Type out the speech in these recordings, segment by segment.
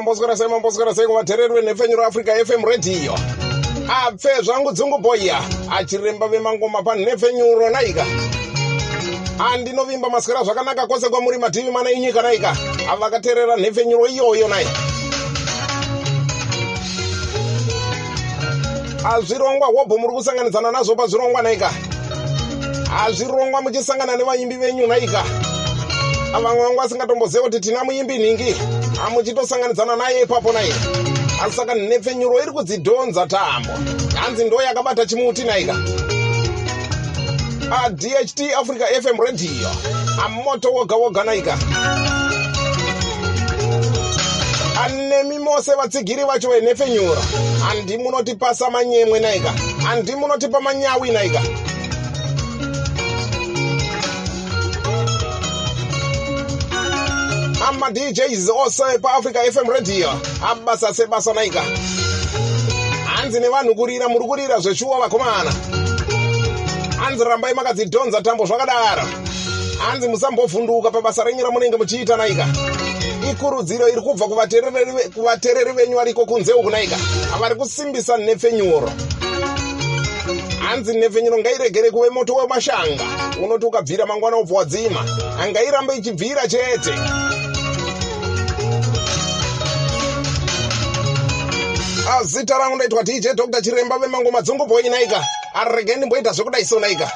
mamboswera sei mamboswera sei kuvateereri venhefenyuro africa fm radio. Apfe zvangu dzunguboya achiremba vemangoma panhefenyuro naika. Andinovimba maswera zvakanaka kwose kwamuri mativi mana inyika naika avakateerera nhefenyuro iyoyo nai azvirongwa hobho muri kusanganidzana nazvo pazvirongwa naika. Azvirongwa muchisangana nevaimbi venyu naika. Vamwe vangu vasingatomboziva kuti tina muimbi nhingi hamuchitosanganidzana naye ipapo naye. Asi saka nhepfenyuro iri kudzidhonza tambo. Hanzi ndo yakabata chimuti naika. Adht africa fm radio. Amoto woga woga naika. Anemi mose vatsigiri vacho venhepfenyuro handi munotipasa manyemwe naika. Handi munotipa manyawi naika amadjs ose paafrica fm radio. Abasa sebasa naika. Hanzi nevanhu kurira muri kurira zveshuwa vakomana. Hanzi rambai makadzidhonza tambo zvakadaro. Hanzi musambovhunduka pabasa renyu ramunenge muchiita naika. Ikurudziro iri kubva kuvateereri venyu variko kunze uku naika. Vari kusimbisa nhepfenyuro hanzi nhepfenyuro ngairegere kuve moto wemashanga. Unoti ukabvira mangwana ubva wadzima. Ngairambe ichibvira chete zita rangu ndaitwa dj dr chiremba vemangoma dzongobhoi naika. Arege ndimboita zvekudaiso naika.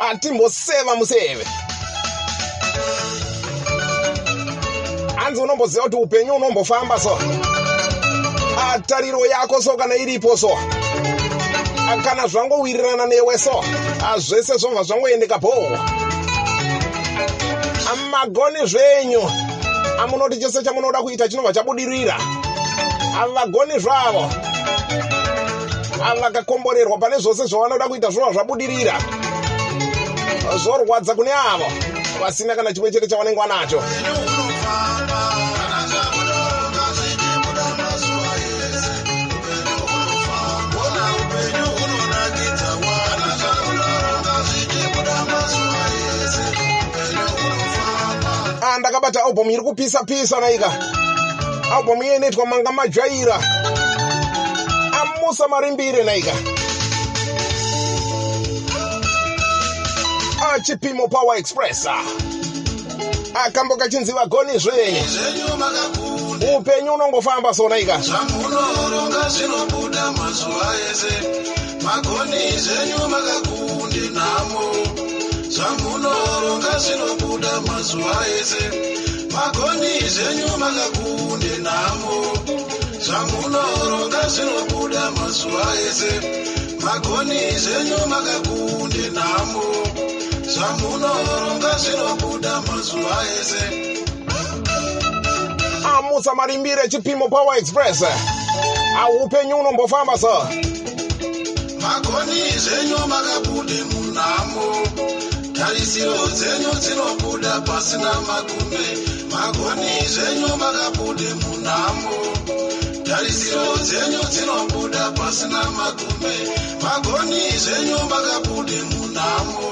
Atimboseva museve. Hanzi unomboziva kuti upenyu unombofamba so? Tariro yako so kana iripo so? Kana zvangowirirana newe so? Zvese zvobva zvangoendeka bho magoni zvenyu. Amunoti chose chamunoda kuita chinobva chabudirira havagoni zvavo. Vakakomborerwa pane zvose zvavanoda kuita zvinobva zvabudirira. Zvorwadza kune avo vasina kana chimwe chete chavanenge vanacho. Ndakabata album iri kupisa pisa naika album iye inoitwa manga majaira. Amusa marimbire naika. Achipimo power express akambo kachinzi vagoni zvenyu upenyu unongofamba so naika. Zvamunoronga zvinobuda mazuva ese. Magoni zvenyu makakunde nhamo zvamunoronga zvinobuda mazuva ese magoni zvenyu makakunde nhamo zvamunoronga zvinobuda mazuva ese. Magoni zvenyu makakunde nhamo zvamunoronga zvinobuda mazuva ese. Amusa marimbire chipimo power express. Aupenyu unombofamba so magoni zvenyu makabude munhamo tarisiro dzenyu dzinobuda pasina magume magoni zvenyu makabude munhamo. Tarisiro dzenyu dzinobuda pasina magume magoni zvenyu makabude munhamo.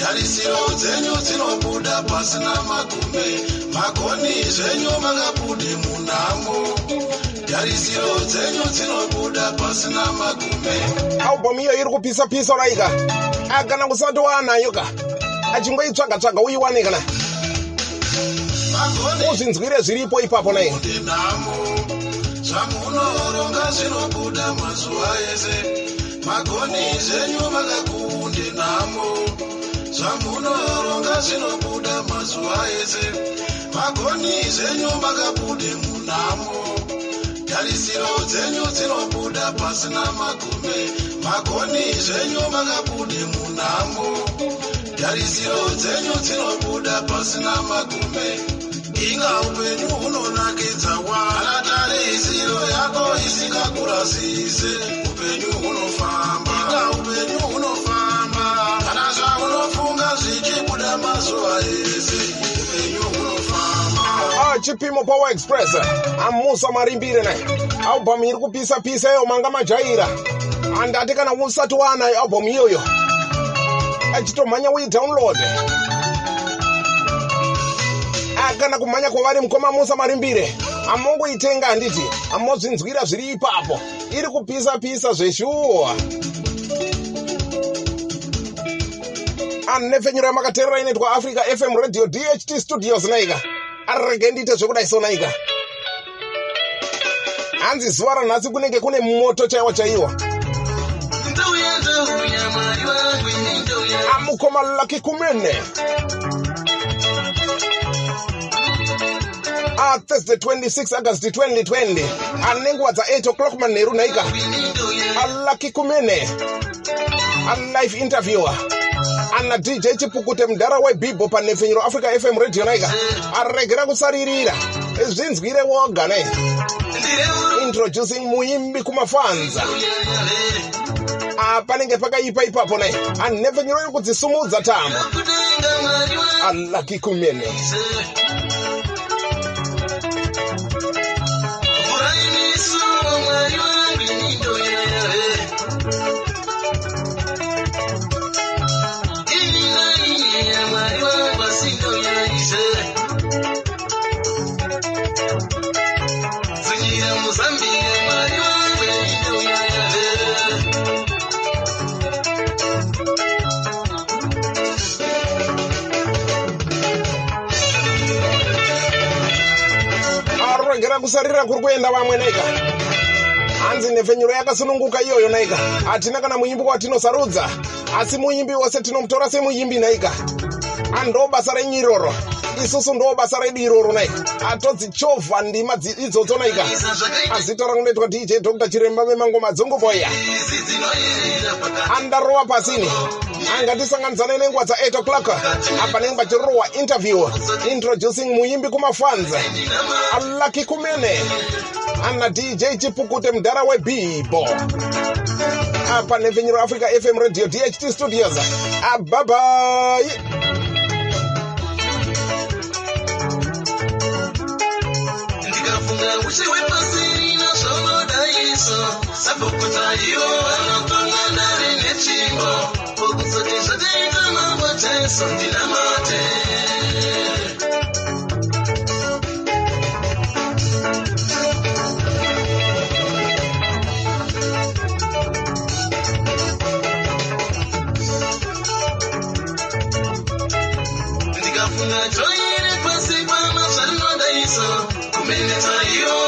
Tarisiro dzenyu dzinobuda pasina magume magoni zvenyu makabude munhamo tarisiro dzenyu dzinobuda pasina magume. Album iyo iri kupisa pisa raika kana kusati wanayo ka achingoitsvaga tsvaga uiwane kana? Uzvinzwire zviripo ipapo nai zvamunoronga zvinobuda mazuva ese. Magoni zvenyu makakunde nhamo zvamunoronga zvinobuda mazuva ese. Magoni zvenyu makabude munhamo tarisiro dzenyu dzinobuda pasina magume. Magoni zvenyu makabude munhamo tarisiro dzenyu dzinobuda pasina magume. Inga upenyu hunonakidza kana tarisiro yako isingakurasise upenyu chipimo power express. Amusa marimbire nai album iri kupisa pisa iyo manga majaira. Handati kana usati waanayo album iyoyo achitomhanya uidownload kana kumhanya kwavari mukoma musa marimbire amongoitenga handiti amozvinzwira zviri ipapo. Iri kupisa pisa zveshuwa anefenyuro yamakateerera inoitwa africa fm radio dht studios naika arrekendite zvekudai sona hanzi zuva ranhasi kunenge kune moto chaiwa chaiwa amukoma laki kumene athursday 26 august 2020 anenguva dza8 o'clock manheru naika alaki kumene alife interviewer. Ana dj chipukute mudhara webibo panhefenyuro africa fm radio naika. Aregera kusaririra. Zvinzwire woga ne? Introducing muimbi kumafanza. Apa panenge pakaipa ipapo ne? Anhefenyuro yekudzisumudza tambo kudenga mwari wangu alaki kumene arongera kusarira kuri kuenda vamwe naika hanzi nhefenyuro yakasununguka iyoyo naika hatina kana muimbi watinosarudza asi muimbi wose tinomutora semuimbi naika ando basa renyiroro isusu ndo basa redu iroro naika atodzichovha ndima idzodzo naika. Azita rangu noitwa dj dr chiremba dzinoyerera pakati andarowa pasini. Angatisanganisane nenguva dza8 o'clock. Apa nenguva chirowa interview. Introducing muimbi kumafanza alaki kumene. Ana dj chipukute mudhara webibo apa nhefenyuro africa fm radio dht studios. Ababai uchi wepasirina zvaunodaiso sabhukuta ivo vanotonga ndari nechingo pokuzoti zvateita mambo jesu ndinamate ndikafunga joire pasi pama zvarinodaiso In the time you.